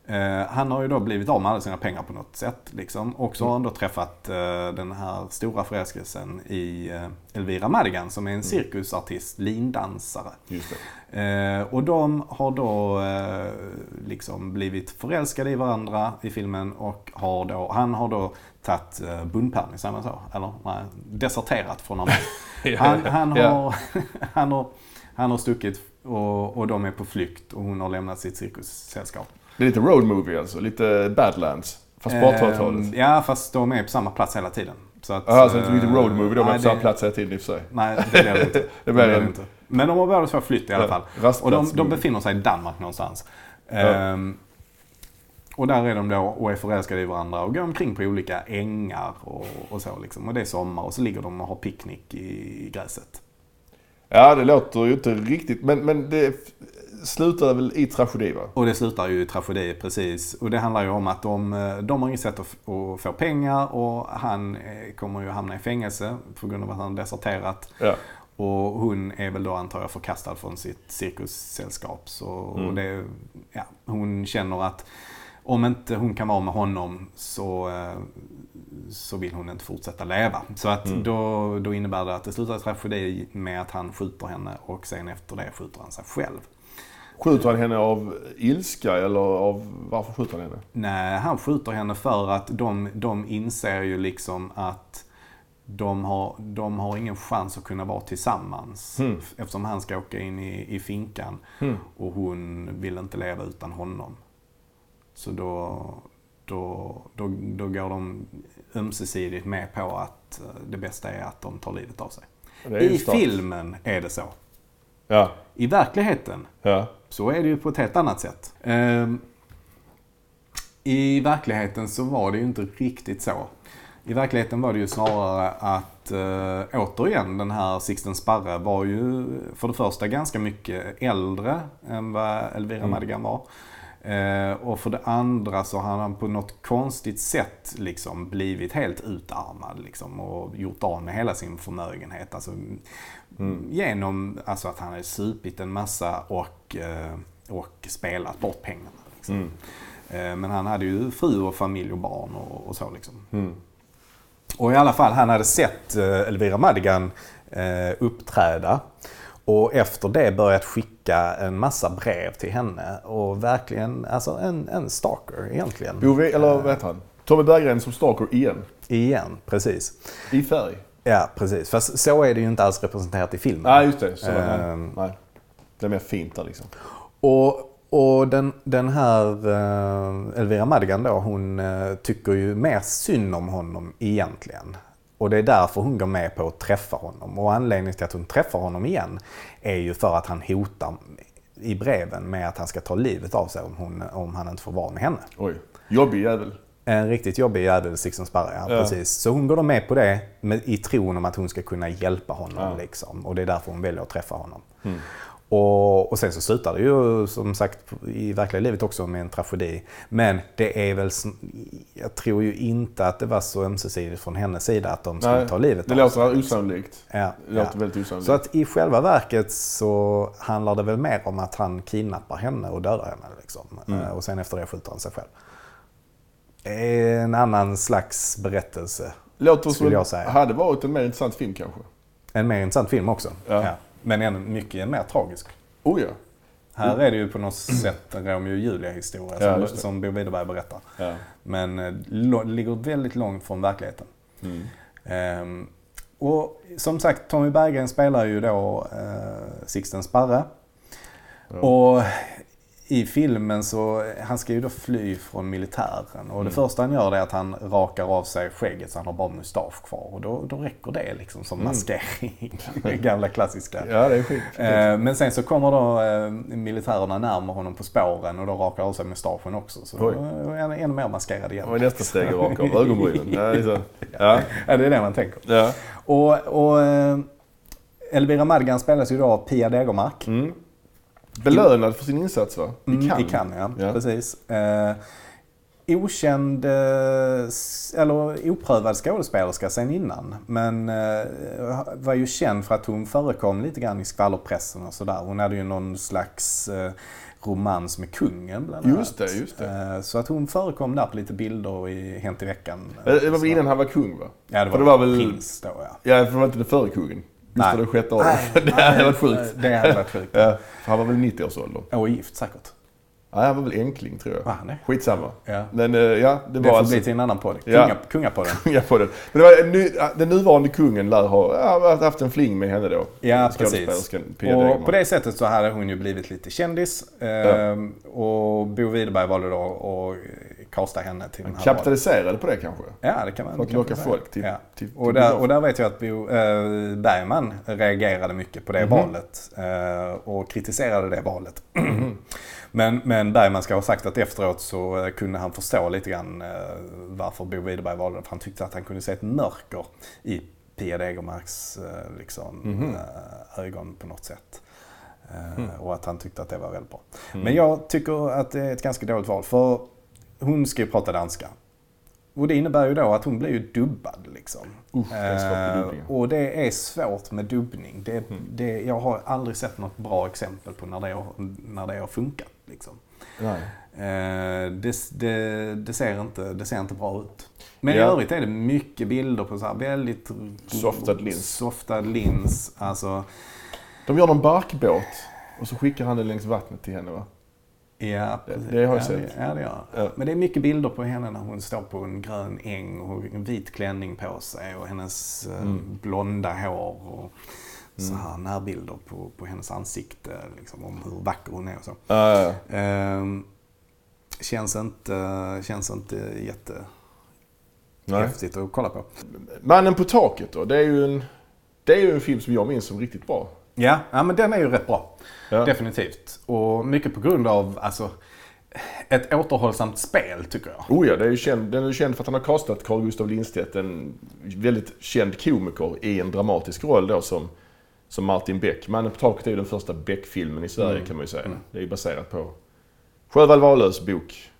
Eh, han har ju då blivit av med alla sina pengar på något sätt. Liksom. Och så har han då träffat eh, den här stora förälskelsen i eh, Elvira Madigan som är en cirkusartist, lindansare. Eh, och de har då eh, liksom blivit förälskade i varandra i filmen och har då, han har då tagit bundpermis, säger man så? Eller nej, deserterat från armén. Han, han, har, han, har, han har stuckit och, och de är på flykt och hon har lämnat sitt cirkussällskap. Det är lite road movie alltså. Lite Badlands. Fast på 1800-talet. Eh, ja, fast de är på samma plats hela tiden. Så att, Jaha, så det är lite eh, road movie då, men nej, på samma plats hela tiden i och för sig. Nej, det blir det inte. Det blir det en- inte. Men de har båda två flytt i alla fall. Och de, de befinner sig i Danmark någonstans. Ehm, och där är de då och är förälskade i varandra och går omkring på olika ängar och, och så liksom. Och det är sommar och så ligger de och har picknick i gräset. Ja, det låter ju inte riktigt. Men, men det slutar väl i tragedi va? Och det slutar ju i tragedi precis. Och det handlar ju om att de, eh, de har inget sätt att, att få pengar och han eh, kommer ju hamna i fängelse på grund av att han har deserterat. Ja. Och hon är väl då antar jag förkastad från sitt cirkussällskap. Så Mm. och det, ja, hon känner att om inte hon kan vara med honom så, eh, så vill hon inte fortsätta leva. Så att Mm. då, då innebär det att det slutar i tragedi med att han skjuter henne och sen efter det skjuter han sig själv. Skjuter han henne av ilska eller av... Varför skjuter han henne? Nej, han skjuter henne för att de, de inser ju liksom att de har, de har ingen chans att kunna vara tillsammans. Mm. Eftersom han ska åka in i, i finkan Mm. och hon vill inte leva utan honom. Så då, då, då, då går de ömsesidigt med på att eh, det bästa är att de tar livet av sig. I filmen är det så. Ja. I verkligheten Ja. Så är det ju på ett helt annat sätt. Ehm, I verkligheten så var det ju inte riktigt så. I verkligheten var det ju snarare att äh, återigen den här Sixten Sparre var ju för det första ganska mycket äldre än vad Elvira Mm. Madigan var. Eh, och för det andra så har han på något konstigt sätt liksom blivit helt utarmad liksom, och gjort av med hela sin förmögenhet. Alltså, Mm. Genom alltså, att han har supit en massa och, eh, och spelat bort pengarna. Liksom. Mm. Eh, Men han hade ju fru och familj och barn och, och så liksom. Mm. Och i alla fall, han hade sett eh, Elvira Madigan uppträda. Och efter det börjat skicka en massa brev till henne. Och verkligen, alltså en, en stalker egentligen. Bove, eller vad heter han? Tommy Berggren som stalker igen. Igen, precis. I färg. Ja, precis. Fast så är det ju inte alls representerat i filmen. Nej, just det. Så, nej. Ehm. nej. Det är mer fint där liksom. Och, och den, den här eh, Elvira Madigan då, hon eh, tycker ju mer synd om honom egentligen. Och det är därför hon går med på att träffa honom. Och anledningen till att hon träffar honom igen är ju för att han hotar i breven med att han ska ta livet av sig om, hon, om han inte får vara med henne. Oj. Jobbig jävel. En riktigt jobbig jävel, Sixten Sparre, ja, Ja. precis. Så hon går då med på det med, i tron om att hon ska kunna hjälpa honom. Ja. Liksom. Och det är därför hon väljer att träffa honom. Mm. Och, och sen så slutar det ju som sagt i verkliga livet också med en tragedi. Men det är väl, jag tror ju inte att det var så ömsesidigt från hennes sida att de skulle Nej, ta livet Det av låter sig. osannolikt. Ja, Det ja. låter väldigt osannolikt. Så att i själva verket så handlar det väl mer om att han kidnappar henne och dödar henne. Liksom. Mm. Eh, Och sen efter det skjuter han sig själv. Det är en annan slags berättelse. låter skulle jag säga. hade varit en mer intressant film kanske. En mer intressant film också. Ja. Men en mycket mer tragisk. Oh ja. Här är det ju på något sätt en Romeo och Julia-historia Ja, som, Bo Widerberg berättar. ja. Men eh, ligger väldigt långt från verkligheten. Mm. Ehm, och som sagt, Tommy Berggren spelar ju då eh, Sixten Sparre. Ja. Och i filmen så, han ska ju då fly från militären. Och det Mm. första han gör är att han rakar av sig skägget så han har bara mustasch kvar. Och då, då räcker det liksom som Mm. maskering. Gamla klassiska. ja, det är skit. Eh, Men sen så kommer då eh, militärerna närmare honom på spåren och då rakar av sig mustaschen också. Så då är han ännu mer maskerad igen. Är nästa steg att raka av ögonbrynen? Ja, det är så. Ja. Ja, det är det man tänker. ja. Och, och eh, Elvira Madigan spelas ju då av Pia Degermark. Mm. Belönad för sin insats va? I Mm, Cannes. I Cannes, ja. Ja. Precis. Eh, okänd, eh, eller oprövad skådespelerska sen innan. Men eh, var ju känd för att hon förekom lite grann i skvallerpressen och sådär. Hon hade ju någon slags eh, romans med kungen bland annat. Just det, just det. Eh, Så att hon förekom där på lite bilder i Hänt i veckan. Eh, Det var väl innan han var kung va? Ja, det för var, det var väl- prins då ja. Ja, för det var inte före kungen. Gustav Nej. sjätte Adolf. Det hade varit sjukt. Det hade varit sjukt. Ja, för han var väl 90-årsåldern. Och gift säkert. Ja, han var väl enkling tror jag. Han det? Skitsamma. Ja. Men eh, ja, det Det var får alltså... bli till en annan podd. Ja. Kunga, Kungapodden. kunga på den. Men det var en ny, den nuvarande kungen lär ha ja, haft en fling med henne då. Ja, precis. Pia Och på det sättet så hade hon ju blivit lite kändis. Ehm, Och Bo Widerberg valde då att kasta henne till den Han här kapitaliserade på det kanske? Ja, det kan man För att locka man folk till- ja. till- till och, där, och där vet jag att Bo eh, Bergman reagerade mycket på det Mhm. valet. eh, och kritiserade det valet. men, men Bergman ska ha sagt att efteråt så eh, kunde han förstå lite grann eh, varför Bo Widerberg valde. För han tyckte att han kunde se ett mörker i Pia Degermarks eh, liksom, Mhm. eh, ögon på något sätt. Mm. Och att han tyckte att det var väldigt bra. Men jag tycker att det är ett ganska dåligt val. För hon ska ju prata danska. Och det innebär ju då att hon blir ju dubbad liksom. Usch, det är svårt med Eh, dubbningen. och det är svårt med dubbning. Det, Mm. det, jag har aldrig sett något bra exempel på när det har, när det har funkat. Liksom. Nej. Eh, det, det, det, ser inte, det ser inte bra ut. Men i Ja. övrigt är det mycket bilder på så här väldigt Softad lins. Softad lins. Alltså, De gör någon barkbåt och så skickar han den längs vattnet till henne va? Ja, Det- precis. det har jag ja, sett. Det, ja, det gör Ja. Men det är mycket bilder på henne när hon står på en grön äng och en vit klänning på sig och hennes eh, Mm. blonda hår och så här närbilder på, på hennes ansikte liksom, om hur vacker hon är och så. Ja, ja. Ehm, känns inte, känns inte Nej. jättehäftigt att kolla på. Mannen på taket då. Det är ju en, det är ju en film som jag minns som riktigt bra. Ja, ja men den är ju rätt bra. Ja. Definitivt. Och mycket på grund av alltså, ett återhållsamt spel tycker jag. Oh ja, det är ju känd, den är ju känd för att han har castat Carl Gustaf Lindstedt, en väldigt känd komiker, i en dramatisk roll då som, som Martin Beck. Mannen på taket är ju den första Beck-filmen i Sverige Mm. kan man ju säga. Mm. Det är ju baserat på Sjöwall Wahlöös bok.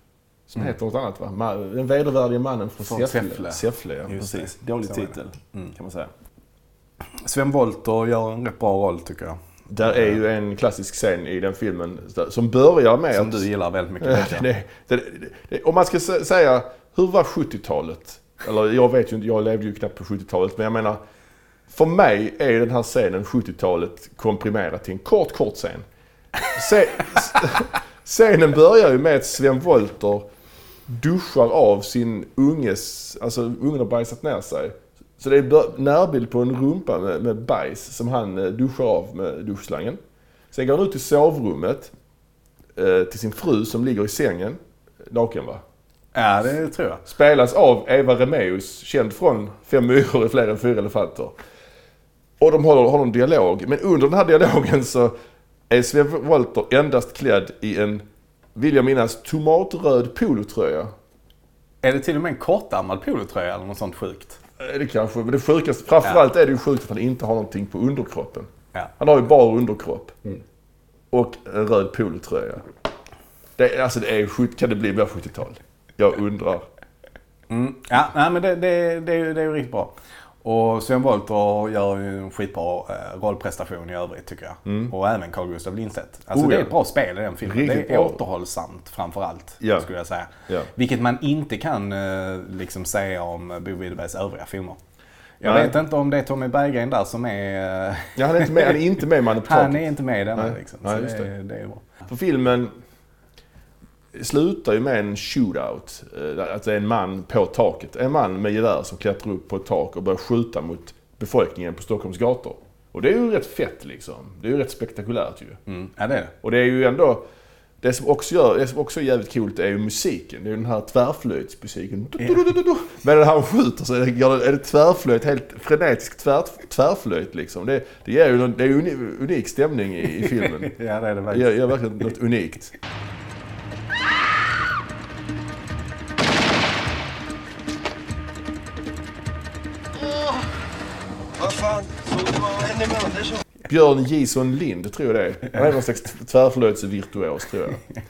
Som Mm. heter något annat va? Den vedervärdige mannen från Från Säffle. Säffle. Ja. Just Precis. det. Dålig Så titel Mm. kan man säga. Sven Wollter gör en rätt bra roll tycker jag. Där är ju en klassisk scen i den filmen som börjar med Som att... du gillar väldigt mycket. Det, det, det, om man ska sä- säga, hur var 70-talet? Eller jag vet ju inte, jag levde ju knappt på 70-talet. Men jag menar, för mig är den här scenen 70-talet komprimerat till en kort, kort scen. Se, scenen börjar ju med att Sven Wollter duschar av sin unges, alltså ungen har bajsat ner sig. Så det är närbild på en rumpa med, med bajs som han eh, duschar av med duschslangen. Sen går han ut till sovrummet eh, till sin fru som ligger i sängen. Naken va? Ja, det tror jag. Spelas av Eva Remaeus, känd från Fem myror är fler än fyra elefanter. Och de håller, har en dialog. Men under den här dialogen så är Sven Wollter endast klädd i en, vill jag minnas, tomatröd polotröja. Är det till och med en kortärmad polotröja eller något sånt sjukt? Eh, Det kanske, men det sjukaste, framförallt är det ju sjukt att han inte har någonting på underkroppen. Ja. Han har ju bara underkropp. Och en röd polotröja. Det, alltså det är sjukt, kan det bli mer 70-tal? Jag undrar. Mm. Ja, nej, men det, det, det, det är ju riktigt bra. Och Sven Wollter gör ju en skitbra eh, rollprestation i övrigt tycker jag. Och även Carl Gustaf Lindstedt. Alltså Oh, det är ett bra spel i den filmen. Riktigt det är bra. återhållsamt framför allt. Ja. Skulle jag säga. Ja. Vilket man inte kan eh, liksom säga om Bo Widerbergs övriga filmer. Jag Nej. vet inte om det är Tommy Berggren där som är... eh, Ja, han, är inte med, han är inte med i Han är inte med i denna liksom. Nej, det, det är bra. För filmen slutar ju med en shootout. Eh, Att det är en man på taket. En man med gevär som klättrar upp på ett tak och börjar skjuta mot befolkningen på Stockholms gator. Och det är ju rätt fett liksom. Det är ju rätt spektakulärt ju. Mm. Ja, det är det. Och det är ju ändå... Det som också, gör, det som också är jävligt coolt är ju musiken. Det är ju den här tvärflöjtsmusiken. När han skjuter så är det, det- är det tvärflöjt, helt frenetisk tvär, tvärflöjt liksom. Det, det ger ju någon, det är ju uni- unik stämning i, i filmen. Ja, det är det Det verkligen. ger, ger verkligen något unikt. Björn Jison Lind, tror jag det är. Han är någon slags tvärflöjtsvirtuos, tror jag.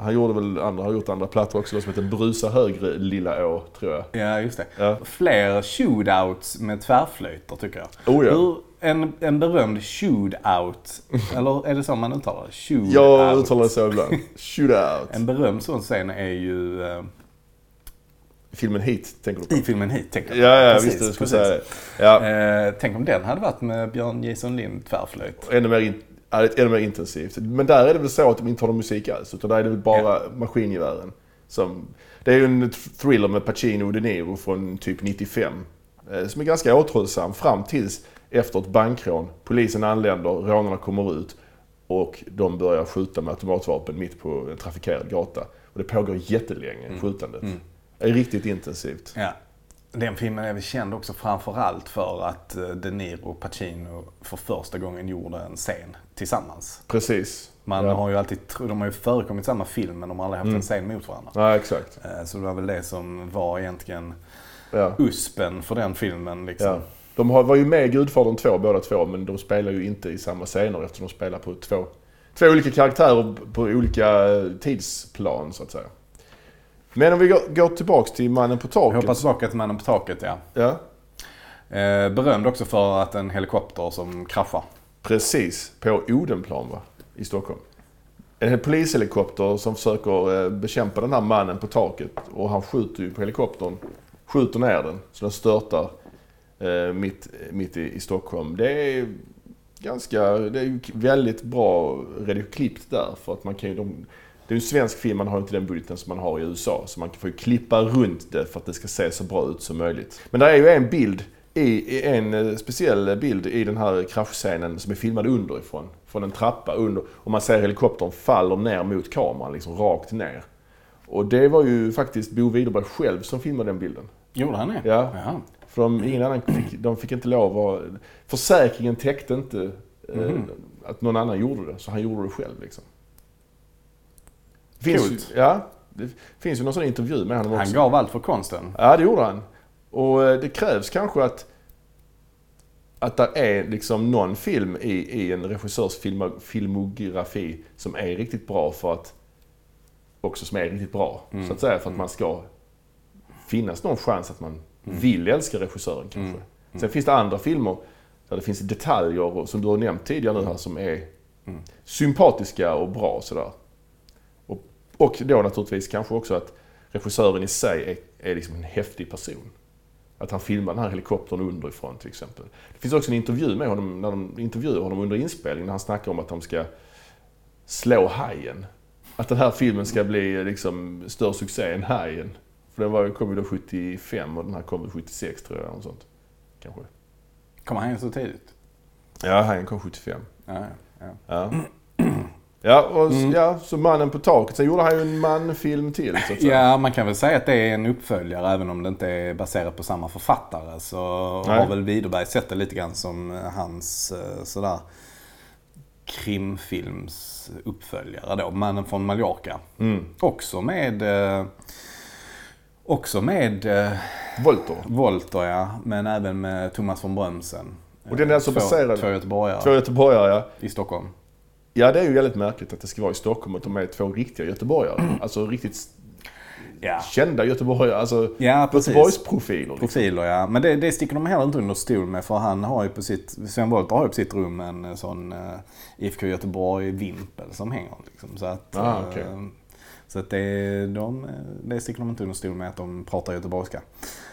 Han gjorde väl andra, har gjort andra plattor också som heter Brusa högre lilla å, tror jag. Ja, just det. Ja. Fler shootouts med tvärflöjter tycker jag. Oh ja. Hur, en, en berömd shootout, eller är det så man uttalar det? Shootout. Jag uttalar det så ibland. Shootout. En berömd sån scen är ju eh, Filmen Heat, tänker du på? i filmen Hit, tänker Ja, ja Precis, visst du skulle säga. Ja. Eh, tänk om den hade varit med Björn Jason Lind tvärflöjt. ännu mer, in, ja, ännu mer intensivt. Men där är det väl så att de inte har någon musik alls, utan där är det väl bara maskingevären. Som, det är ju en thriller med Pacino och De Niro från typ 95. eh, Som är ganska återhållsam fram tills efter ett bankrån. Polisen anländer, rånarna kommer ut och de börjar skjuta med automatvapen mitt på en trafikerad gata. Och det pågår jättelänge, skjutandet. Det är riktigt intensivt. Ja. Den filmen är väl känd också framförallt för att eh, De Niro och Pacino för första gången gjorde en scen tillsammans. Precis. Man ja. har ju alltid, de har ju förekommit i samma film men de har aldrig haft en scen mot varandra. Ja, exakt. Eh, Så det var väl det som var egentligen Ja. uspen för den filmen liksom. Ja. De har, var ju med i Gudfadern 2 båda två, men de spelar ju inte i samma scener eftersom de spelar på två, två olika karaktärer på olika eh, tidsplan så att säga. Men om vi går, tillbaks till Mannen på Jag taket. hoppar tillbaka till Mannen på taket ja. Ja, Eh, berömd också för att en helikopter som kraschar. precis. På Odenplan va? I Stockholm. En polishelikopter som försöker eh, bekämpa den här mannen på taket och han skjuter ju på helikoptern. Skjuter ner den så den störtar eh, mitt, mitt i, i Stockholm. Det är ganska, det är väldigt bra klippt där för att man kan ju, de, det är en svensk film, man har inte den budgeten som man har i USA. Så man får ju klippa runt det för att det ska se så bra ut som möjligt. Men det är ju en bild, i, en eh, speciell bild i den här kraschscenen som är filmad underifrån. Från en trappa under. Och man ser helikoptern faller ner mot kameran, liksom rakt ner. Och det var ju faktiskt Bo Widerberg själv som filmade den bilden. Gjorde han det? Ja. Jaha. För de, ingen annan fick, de fick inte lov att... Försäkringen täckte inte eh, Mhm. att någon annan gjorde det, så han gjorde det själv liksom. Finns Coolt. ja, det finns ju någon sån intervju med honom Han också. gav allt för konsten. Ja, det gjorde han. Och eh, det krävs kanske att att det är liksom någon film i, i en regissörs filmo, filmografi som är riktigt bra för att också som är riktigt bra, Mm. så att säga, för att man ska finnas någon chans att man vill älska regissören kanske. Sen finns det andra filmer där det finns detaljer, som du har nämnt tidigare nu här, som är sympatiska och bra sådär. Och, då naturligtvis kanske också att regissören i sig är, är liksom en häftig person. Att han filmar den här helikoptern underifrån till exempel. Det finns också en intervju med honom, när de intervjuar honom under inspelningen, när han snackar om att de ska slå hajen. Att den här filmen ska bli liksom större succé än Hajen. För den var, kom ju då 75 och den här kom väl 76 tror jag. Och sånt. Kanske. Kommer han in så tidigt? Ja, Hajen kom 75. Ja, ja, ja. Ja. Och, ja, så Mannen på taket. Sen gjorde han ju en manfilm till så att säga. Ja, man kan väl säga att det är en uppföljare även om det inte är baserat på samma författare. Så Nej. har väl Widerberg sett det lite grann som hans eh, sådär krimfilms uppföljare då. Mannen från Mallorca. Mm. Också med eh, Också med eh, Volter. Volter ja, men även med Thomas von Brömsen. Och den är alltså två, baserad- Två göteborgare Två göteborgare, ja. i Stockholm. Ja, det är ju väldigt märkligt att det ska vara i Stockholm och att de är två riktiga göteborgare. Alltså riktigt Ja, kända göteborgare. Alltså ja. Göteborgsprofiler. Liksom. Profiler ja. Men det, det sticker de heller inte under stol med för han har ju på sitt, Sven Wollter har ju på sitt rum en eh, sån uh, IFK Göteborg-vimpel som hänger liksom. Så att, Ah, eh, okej. så att det, de, eh, det sticker de inte under stol med att de pratar göteborgska.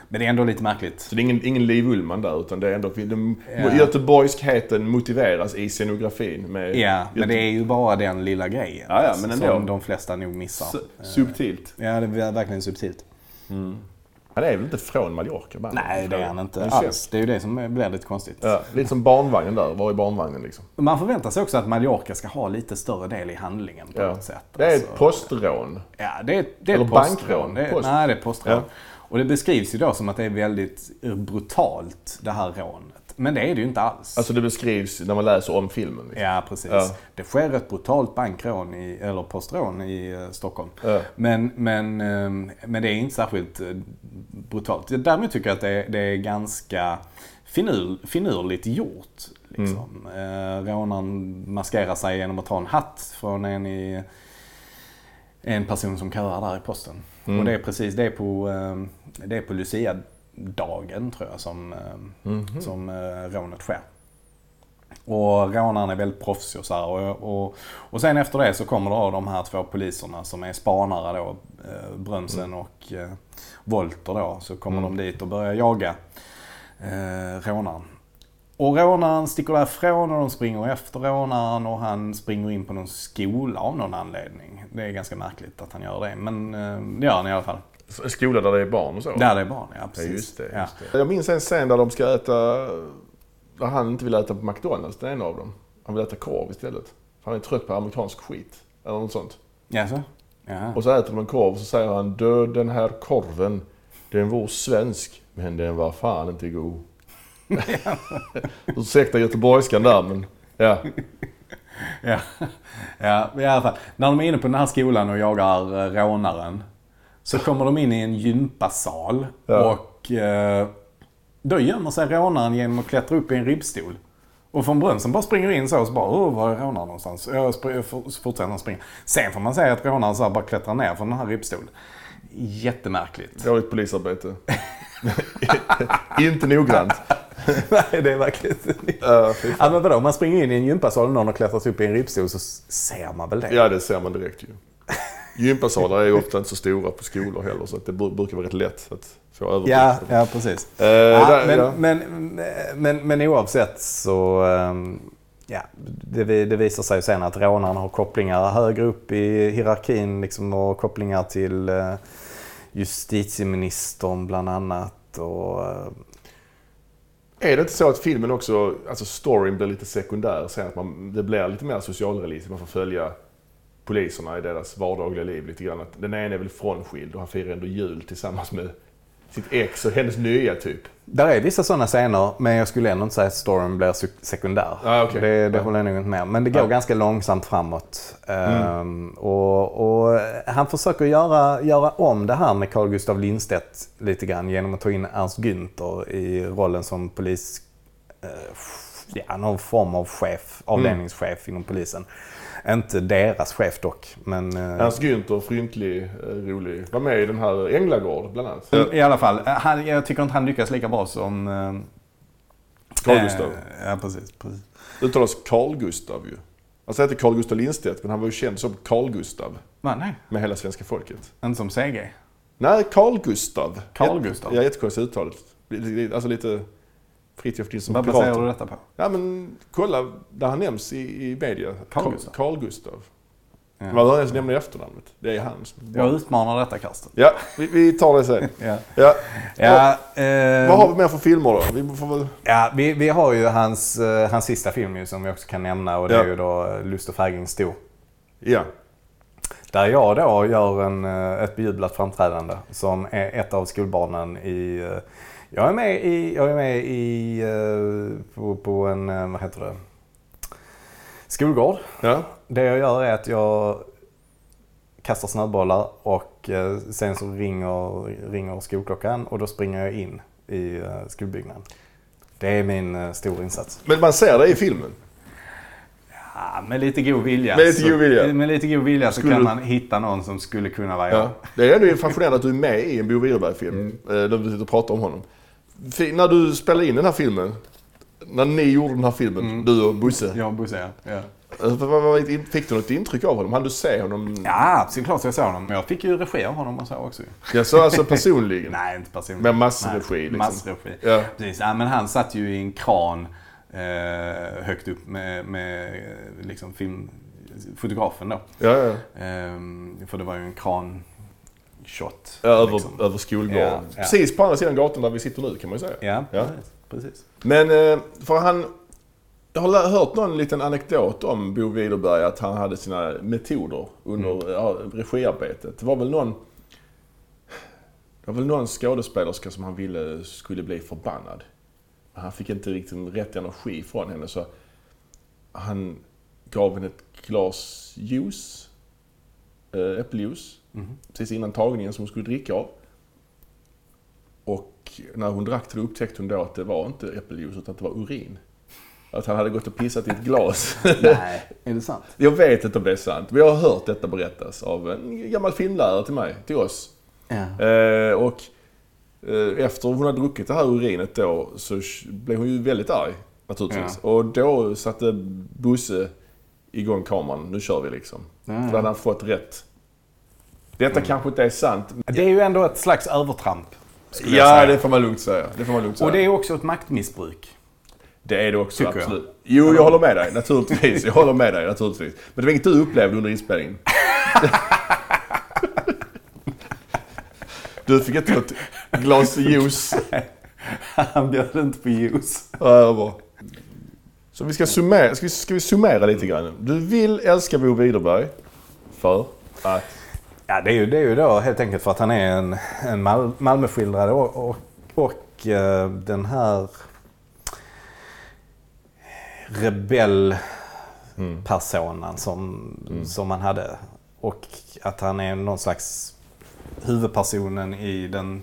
Men det är ändå lite märkligt. Så det är ingen, ingen Liv Ullman där utan det är ändå... Den, Ja. Göteborgskheten motiveras i scenografin med... Ja, men det är ju bara den lilla grejen. Ja, ja, men ändå. Som de flesta nog missar. su- subtilt. Ja, det är verkligen subtilt. Han är väl inte från Mallorca? bara? Nej, det är han inte alls. Det är ju det som blir lite konstigt. Ja, lite som barnvagnen där. Var är barnvagnen liksom? Man förväntar sig också att Mallorca ska ha lite större del i handlingen på Ja. något sätt. Det är Alltså, ett postrån. Ja, det är, det är Eller ett postrån. bankrån. Det är, Post. Nej, det är postrån. Ja. Och det beskrivs ju då som att det är väldigt brutalt, det här rånet. Men det är det ju inte alls. Alltså det beskrivs när man läser om filmen. Liksom. Ja, precis. Ja. Det sker ett brutalt bankrån, i, eller postrån, i eh, Stockholm. Ja. Men, men, eh, men det är inte särskilt eh, brutalt. Däremot tycker jag att det, det är ganska finur, finurligt gjort. Liksom. Mm. Eh, rånaren maskerar sig genom att ta en hatt från en i en person som köar där i posten. Mm. Och det är precis, det är på, eh, det är på Lucia-dagen tror jag som, eh, Mhm. som eh, rånet sker. Och rånaren är väldigt proffsig och så här. Och, och, och sen efter det så kommer då de här två poliserna som är spanare då, eh, Brömsen och eh, Volter då. Så kommer Mm. de dit och börjar jaga eh, rånaren. Och rånaren sticker därifrån och de springer efter rånaren och han springer in på någon skola av någon anledning. Det är ganska märkligt att han gör det, men eh, det gör han i alla fall. En skola där det är barn och så? Där det är barn, ja Ja, precis. just det, Ja. just det. Jag minns en scen där de ska äta, där han inte vill äta på McDonalds, den ena av dem. Han vill äta korv istället. För han är trött på amerikansk skit. Eller något sånt. Jaså? Ja. Och så äter de en korv och så säger han Död den här korven. Den var svensk, men den var fan inte god. Ursäkta göteborgskan där men ja. Ja. ja, i alla fall. När de är inne på den här skolan och jagar eh, rånaren så kommer de in i en gympasal Ja. och eh, då gömmer sig rånaren genom att klättra upp i en ribbstol. Och från Brunsen bara springer in så och så bara Åh, var är rånaren någonstans? Så fortsätter han springa. Sen får man säga att rånaren så bara klättrar ner från den här ribbstolen. Jättemärkligt. Dåligt polisarbete. inte noggrant. Nej, det är verkligen Uh, fy fan. Ja, men vadå? Man springer in i en gympasal och någon har klättrat upp i en ribbstol så ser man väl det? ja, det ser man direkt ju. Gympasalar är ju ofta inte så stora på skolor heller så att det bru- brukar vara rätt lätt att få överblick. Ja, ja precis. Eh, Ja, där- men, ja. men, men, men oavsett så ehm, ja, det, det visar sig sen att rånaren har kopplingar högre upp i hierarkin liksom, och kopplingar till eh, justitieministern bland annat. Och, eh, är det inte så att filmen också, alltså storyn blir lite sekundär sen? Att man, det blir lite mer socialrealism, man får följa poliserna i deras vardagliga liv lite grann. Att den ena är väl frånskild och han firar ändå jul tillsammans med sitt ex och hennes nya typ. där är vissa sådana scener men jag skulle ändå inte säga att storyn blir sek- sekundär. Ah, okej. Det, det Ja. håller jag nog inte med. Men det går Ja. ganska långsamt framåt. Mm. Ehm, och, och han försöker göra, göra om det här med Carl Gustav Lindstedt lite grann genom att ta in Ernst Günther i rollen som polis... eh, ja, någon form av chef, avdelningschef inom polisen. Inte deras chef dock, men... eh, Ernst Günther, fryntlig, eh, rolig. Var med i den här Änglagård bland annat. I alla fall, eh, han, jag tycker inte han lyckas lika bra som... eh, Carl Gustav. eh, ja, precis. precis. Det uttalas Carl Gustav ju. Alltså heter Carl Gustav Lindstedt men han var ju känd som Carl Gustav Va, nej, med hela svenska folket. inte som CG. Nej, Carl Gustav. Carl Gustav? Ja, jättekonstigt uttalet. Alltså lite Fritiof Nilsson Vad baserar du detta på? Ja men kolla där han nämns i, i media. Carl Gustav. Carl Gustav. Ja. Man behöver ens nämna efternamnet. Det är han. Jag utmanar detta Karsten. Ja, vi, vi tar det sen. Ja. Ja. Ja, eh, Vad har vi mer för filmer då? Vi får väl... ja, vi, vi har ju hans, eh, hans sista film ju, som vi också kan nämna och det Ja. är ju då eh, Lust och fägring stor. Ja. Där jag då gör en, eh, ett bejublat framträdande som är ett av skolbarnen i... Jag är med i, jag är med i eh, på, på en, eh, vad heter det, skolgård. Ja. Det jag gör är att jag kastar snöbollar och eh, sen så ringer, ringer skolklockan och då springer jag in i skolbyggnaden. Det är min stora insats. Men man ser det i filmen. Ja, med lite god vilja. Med lite så, god vilja. Med lite god vilja så kan du- man hitta någon som skulle kunna vara jag. Ja. Det är ändå fascinerande att du är med i en Bo Widerberg-film. Mm. Där du sitter och pratar om honom. När du spelade in den här filmen. När ni gjorde den här filmen, Mm. du och Bosse. Jag och Bosse, ja. ja. Eh, Fick du något intryck av honom? Hann du se honom? Ja, såklart jag såg honom. Men jag fick ju regi av honom och så också. Jag sa alltså personligen. Nej, inte personligen. Men massregi, Nej, liksom. Massregi. Ja. Precis. Ja, men han satt ju i en kran eh, högt upp med, med liksom film, fotografen då. Ja, ja. Ehm, för det var ju en kran shot. över, liksom. över skolgården. Ja, ja. Precis på andra sidan gatan där vi sitter nu kan man ju säga. Ja, Ja. Precis. Men eh, för han... Jag har hört någon liten anekdot om Bo Widerberg att han hade sina metoder under Mm. regiarbetet. Det var väl någon... Det var väl någon skådespelerska som han ville skulle bli förbannad. Men han fick inte riktigt rätt energi från henne så han gav henne ett glas juice, eh, äppeljuice, Mhm. precis innan tagningen som hon skulle dricka av. Och när hon drack det upptäckte hon då att det var inte äppeljuice utan att det var urin. Att han hade gått och pissat i ett glas. Nej, är det sant? Jag vet inte om det är sant. Men jag har hört detta berättas av en gammal filmlärare till mig, till oss. Ja. Eh, och eh, efter hon hade druckit det här urinet då så blev hon ju väldigt arg naturligtvis. Och då satte Bosse igång kameran. Nu kör vi liksom. Ja. För då hade han fått rätt. Detta kanske inte är sant. Det är ju ändå ett slags övertramp. jag Ja, det får man lugnt säga. Det får man lugnt säga. Och det är också ett maktmissbruk. Det är det också, Tycker jag. absolut. Jo, jag håller med dig. Naturligtvis. Jag håller med dig, naturligtvis. Men det var inget du upplevde under inspelningen? Du fick inte något glas juice. Han bjöd inte på juice. Ja, bra. Så vi ska summera, ska vi, ska vi summera lite grann? Du vill älska Bo Widerberg för att... Ja, det är ju, det är ju då helt enkelt för att han är en, en Mal Malmöskildrare och, och, och eh, den här rebellpersonen som, som han hade. Och att han är någon slags huvudpersonen i den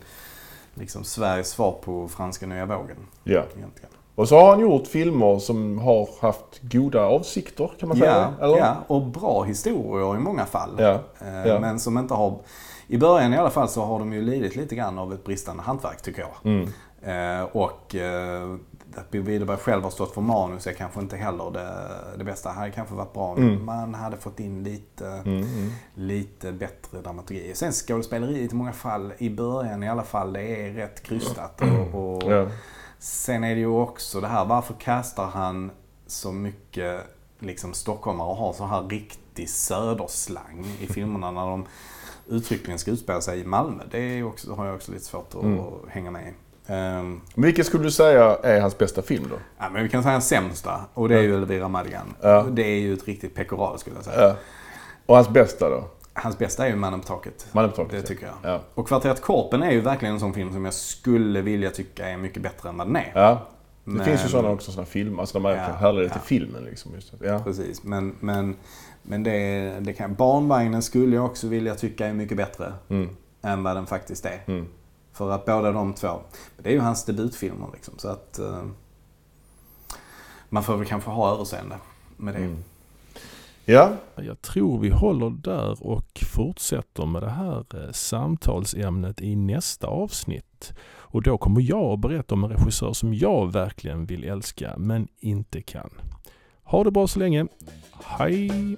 liksom Sveriges svar på franska nya vågen. Ja. Egentligen. Och så har han gjort filmer som har haft goda avsikter, kan man säga. Ja, ja, och bra historier i många fall. Ja, Eh, ja. Men som inte har... I början i alla fall så har de ju lidit lite grann av ett bristande hantverk tycker jag. Mm. Eh, och eh, att Bo Widerberg själv har stått för manus är kanske inte heller det, det bästa. Det hade kanske varit bra om Mm. man hade fått in lite, Mm, mm. lite bättre dramaturgi. Sen skådespeleriet i många fall, i början i alla fall, det är rätt krystat. Och, och Ja. Sen är det ju också det här, varför kastar han så mycket liksom stockholmare och har så här riktig söderslang i filmerna när de uttryckligen ska utspela sig i Malmö? Det också, har jag också lite svårt att Mm. hänga med i. Ehm, Men vilken skulle du säga är hans bästa film då? ja, men vi kan säga den sämsta och det är ju Elvira Madigan. Ja. Det är ju ett riktigt pekoral skulle jag säga. Ja. Och hans bästa då? Hans bästa är ju Mannen på taket. Mannen på taket, Det ja. tycker jag. Ja. Och Kvarteret Korpen är ju verkligen en sån film som jag skulle vilja tycka är mycket bättre än vad den är. Ja. Det Men- finns ju sådana också, sådana filmer. Alltså där man Ja, kan härleda till ja. filmen liksom. Just det. Ja. Precis, men, men, men det, det kan, Barnvagnen skulle jag också vilja tycka är mycket bättre Mm. än vad den faktiskt är. Mm. För att båda de två, det är ju hans debutfilmer liksom. Så att eh, man får väl kanske ha överseende med det. Mm. Ja, Jag tror vi håller där och fortsätter med det här eh, samtalsämnet i nästa avsnitt. Och då kommer jag att berätta om en regissör som jag verkligen vill älska men inte kan. Ha det bra så länge. Hej!